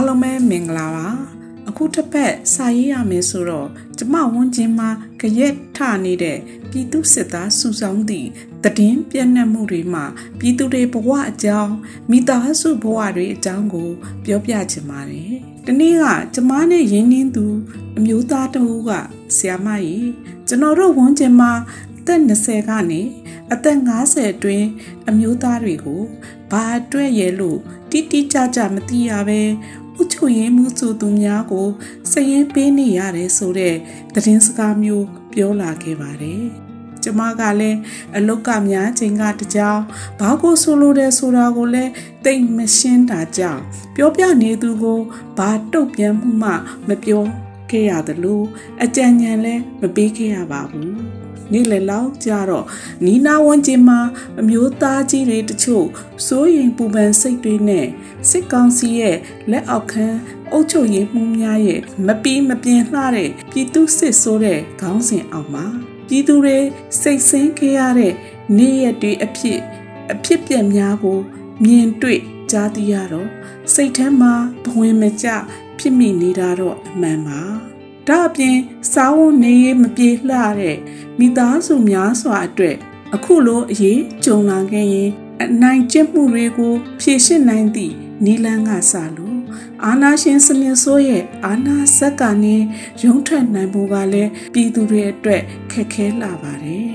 အားလုံးပဲမင်္ဂလာပါအခုတစ်ပတ်စာရေးရမယ်ဆိုတော့ကျမဝန်းကျင်မှာကြရက်ထနေတဲ့ပြည်သူစစ်သားစုဆောင်သည့်တည်င်းပြန့်နှံ့မှုတွေမှာပြည်သူတွေဘဝအကြောင်းမိသားစုဘဝတွေအကြောင်းကို ပြောပြချင်ပါတယ်ဒီနေ့ကကျမနဲ့ရင်းနှင်းသူ အမျိုးသားတဦးကဆရာမကြီးကျွန်တော်တို့ဝန်းကျင်မှာအသက်20ကနေအသက်50အတွင်းအမျိုးသားတွေကိုဘာအတွက်ရဲလို့တိတိကျကျမသိရပဲဥ ချုရင်မှုဆိုသူများကိုစရင်ပေးနေရတယ်ဆိုတဲ့သတင်းစကားမျိုးပြောလာခဲ့ပါတယ်။ကျမကလည်းအလုတ်ကများချိန်ကတကြောင်ဘာကိုဆိုလိုတယ်ဆိုတာကိုလည်းတိတ်မရှင်းတာကြောင့်ပြောပြနေသူကိုဘာတုတ်ပြန်မှုမှမပြောခဲ့ရသလိုအကြံဉာဏ်လည်းမပေးခဲ့ရပါဘူး။ နေ့လယ်လောက်ကြတော့နီးနားဝန်းကျင်မှာအမျိုးသားကြီးတွေတချို့စိုးရင်ပူပန်စိတ်တွေနဲ့စစ်ကောင်စီရဲ့လက်အောက်ခံအုပ်ချုပ်ရေးမှုများရဲ့မပီးမပြင်းလှတဲ့ပြည်သူစစ်ဆိုးတဲ့ခေါင်းစဉ်အောက်မှာပြည်သူတွေစိတ်ဆင်းခဲ့ရတဲ့နေ့ရက်တွေအဖြစ်အဖြစ်ပြက်များကိုမြင်တွေ့ကြားသိရတော့စိတ်ထဲမှာဘဝင်မကျဖြစ်မိနေတာတော့အမှန်ပါ ဒါအပြင်စားဝတ်နေရေးမပြေလှတဲ့မိသားစုများစွာအတွက်အခုလိုအရေးကြုံလာခဲ့ရင်အနိုင်ကျင့်မှုတွေကိုဖြေရှင်းနိုင်သည့်နီလန်းကစလို့အာနာရှင်စနစ်ဆိုးရဲ့အာနာဇက်ကနေရုံးထွက်နိုင်ဖို့ကလည်းပြည်သူတွေအတွက်ခက်ခဲလာပါတယ်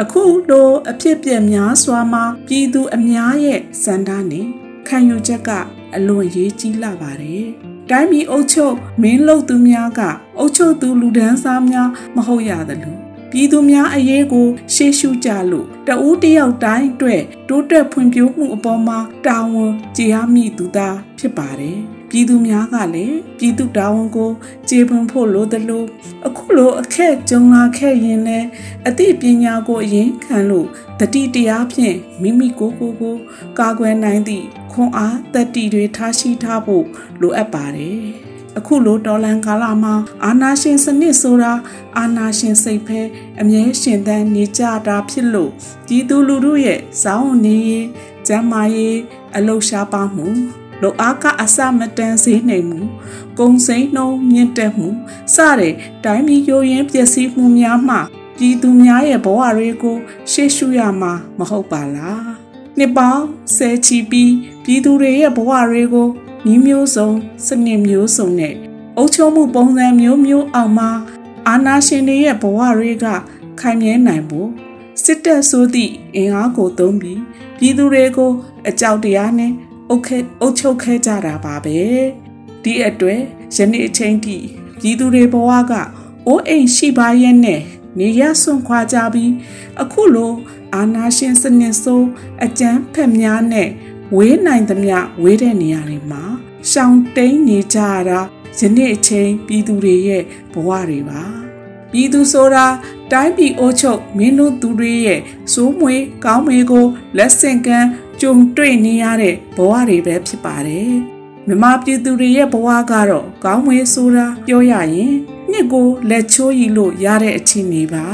အခုလိုအဖြစ်ပြက်များစွာမှာပြည်သူအများရဲ့စန္ဒနဲ့ခံယူချက်ကအလွန်ရေးကြီးလာပါတယ် တိုင်းပြည်အုပ်ချုပ်မင်းလုပ်သူများကအုပ်ချုပ်သူလူဒန်းစားများမဟုတ်ရသလိုပြည်သူများအရေးကို ရှေ့ရှုကြလို့တဦးတယောက်တိုင်းအတွက်တိုးတက်ဖွံ့ဖြိုးမှုအပေါ်မှာတာဝန်ကျေရမိသူသားဖြစ်ပါတယ်ပြည်သူများကလည်းပြည်သူတာဝန်ကိုကျေပွန်ဖို့လိုသလိုအခုလိုအခက်ကြုံလာခဲ့ရင်လည်းအသိပညာကိုအရင်ခံလို့တတိတရားဖြင့်မိမိကိုယ်ကိုယ်ကိုကာကွယ်နိုင်သည့် ခွန်အားတတိတွေထားရှိထားဖို့လိုအပ်ပါတယ်အခုလိုတော်လန်ကာလမှာအာနာရှင်စနစ်ဆိုတာအာနာရှင်စိတ်ဖဲအမြဲရှင်သန်နေကြတာဖြစ်လို့ဒီသူလူတို့ရဲ့ဇောင်းနေရေးကျမ်းမာရေးအလုရှားပါမှုလိုအားကအစမတန်စေနိုင်မှုကုံစိမ့်နှုံမြင့်တက်မှုစတဲ့တိုင်းပြည်ရိုးရင်းပျက်စီးမှုများမှပြည်သူများရဲ့ဘဝတွေကိုရှေ့ရှုရမှာမဟုတ်ပါလား နှစ်ပေါင်းဆယ်ချီပြီးပြည်သူတွေရဲ့ဘဝတွေကိုညီမျိုးစုံစနစ်မျိုးစုံနဲ့အုပ်ချုပ်မှုပုံစံမျိုးမျိုးအောင်မှာအာဏာရှင်တွေရဲ့ဘဝတွေကခိုင်မြဲနိုင်ဖို့စစ်တပ်ဆိုသည့်အင်အားကိုသုံးပြီးပြည်သူတွေကို အကြောက်တရားနဲ့အုပ်ခဲအုပ်ချုပ်ခဲ့ကြတာပါပဲဒီအတွက်ယနေ့အချိန်ထိပြည်သူတွေဘဝကအိုးအိမ်ရှိပါရဲ့နဲ့ နေရဆွန့်ခွာကြပြီးအခုလိုအာနာရှင်စနစ်ဆိုးအကြမ်းဖက်များနဲ့ဝေးနိုင်သမျှဝေးတဲ့နေရာတွေမှာရှောင်တိန်နေကြရတာယနေ့အချိန်ပြည်သူတွေရဲ့ဘဝတွေပါပြည်သူဆိုတာတိုင်းပြည်အိုးချုပ်မင်းတို့သူတွေရဲ့စိုးမွေကောင်းမွေကိုလက်ဆင့်ကမ်းကြုံတွေ့နေရတဲ့ဘဝတွေပဲဖြစ်ပါတယ်မြမပြည်သူတွေရဲ့ဘဝကတော့ကောင်းမွေဆိုတာပြောရရင် နှစ်ကိုလက်ချိုးရီလို့ရတဲ့အခြေအနေပါ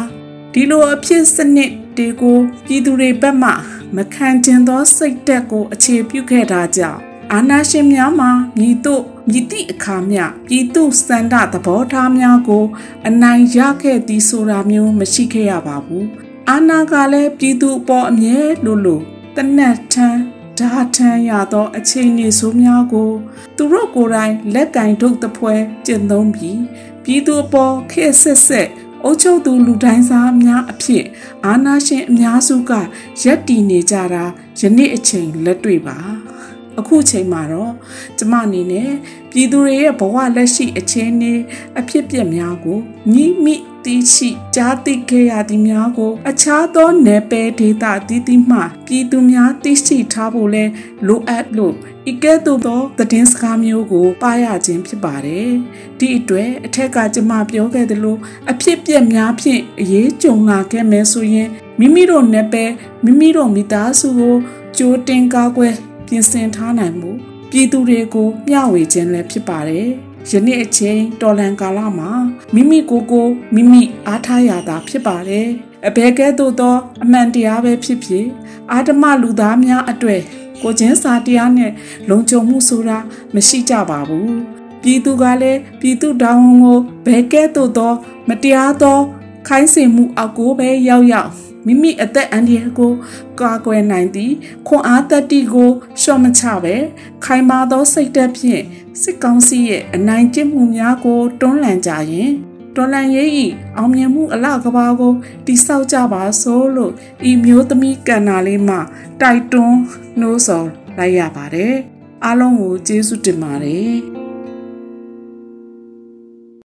ဒီလိုအဖြစ်စနစ်တွေကိုပြည်သူတွေဘက်မှမခံကျင်သောစိတ်တက်ကိုအခြေပြုခဲ့တာကြောင့်အာနာရှင်များမှာမြည်တို့မြည်သည့်အခါမျှပြည်သူစန္ဒသဘောထားများကို အနိုင်ရခဲ့သည်ဆိုတာမျိုးမရှိခဲ့ရပါဘူးအာနာကလည်းပြည်သူအပေါ်အမြဲလိုလိုတနတ်ထန်း ဓာထန်းရသော အချိန်နေဆိုးများကို သူတို့ကိုယ်တိုင်လက်ကင်ထုတ်သပွဲကျင့်သုံးပြီးပြည်သူအပေါ်ခေတ်ဆက်ဆက်အုပ်ချုပ်သူလူတိုင်းစားများအဖြစ်အာနာရှင်အများစုကရက်တည်နေကြတာယနေ့အချိန်လက်တွေ့ပါ အခုချိန်မှာတော့ကျမအနေနဲ့ပြည်သူတွေရဲ့ဘဝလက်ရှိအခြေအနေအဖြစ်ပြက်များကိုညီမိသိရှိကြားသိခဲ့ရသည်များကို အခြားသောနယ်ပယ်ဒေသတည်တည်မှပြည်သူများသိရှိထားဖို့လဲလိုအပ်လို့ဤကဲ့သို့သောသတင်းစကားမျိုးကိုပါရခြင်းဖြစ်ပါတယ်။ဒီအတွက်အထက်ကကျမပြောခဲ့သလိုအဖြစ်ပြက်များဖြင့်အရေးကြုံလာခဲ့မယ်ဆိုရင်မိမိတို့နယ်ပယ်မိမိတို့မိသားစုကိုကြိုးတင်ကားကွယ် ပြင်ဆင်ထားနိုင်မှုပြည်သူတွေကိုမျှဝေခြင်းလည်းဖြစ်ပါတယ်။ယနေ့အချိန်တော်လန်ကာလမှာမိမိကိုယ်ကိုမိမိအားထားရတာဖြစ်ပါတယ်။အဘယ်ကဲ့သို့သောအမှန်တရားပဲဖြစ်ဖြစ်အာဓမလူသားများအတွေ့ကိုချင်းစာတရားနဲ့လုံခြုံမှုဆိုတာမရှိကြပါဘူးပြည်သူကလည်းပြည်သူတောင်းကိုဘယ်ကဲ့သို့သော မတရားသောခိုင်းစေမှုအောက်ကိုပဲရောက်ရောက် မိမိအသက်အန္တရာယ်ကို ကာကွယ်နိုင်သည်ခွန်အားတတိကိုရှော့မချပဲခိုင်မာသောစိတ်ဓာတ်ဖြင့်စစ်ကောင်းစီရဲ့အနိုင်ကျင့်မှုများကိုတွန်းလှန်ကြရင်တော်လန်ရေးဤအောင်မြင်မှုအလကဘာကိုတိဆောက်ကြပါစို့လို့ဤမျိုးသမီးကန္နာလေးမှတိုက်တွန်းနှိုးဆော်လိုက်ရပါတယ်အားလုံးကိုကျေးဇူးတင်ပါတယ်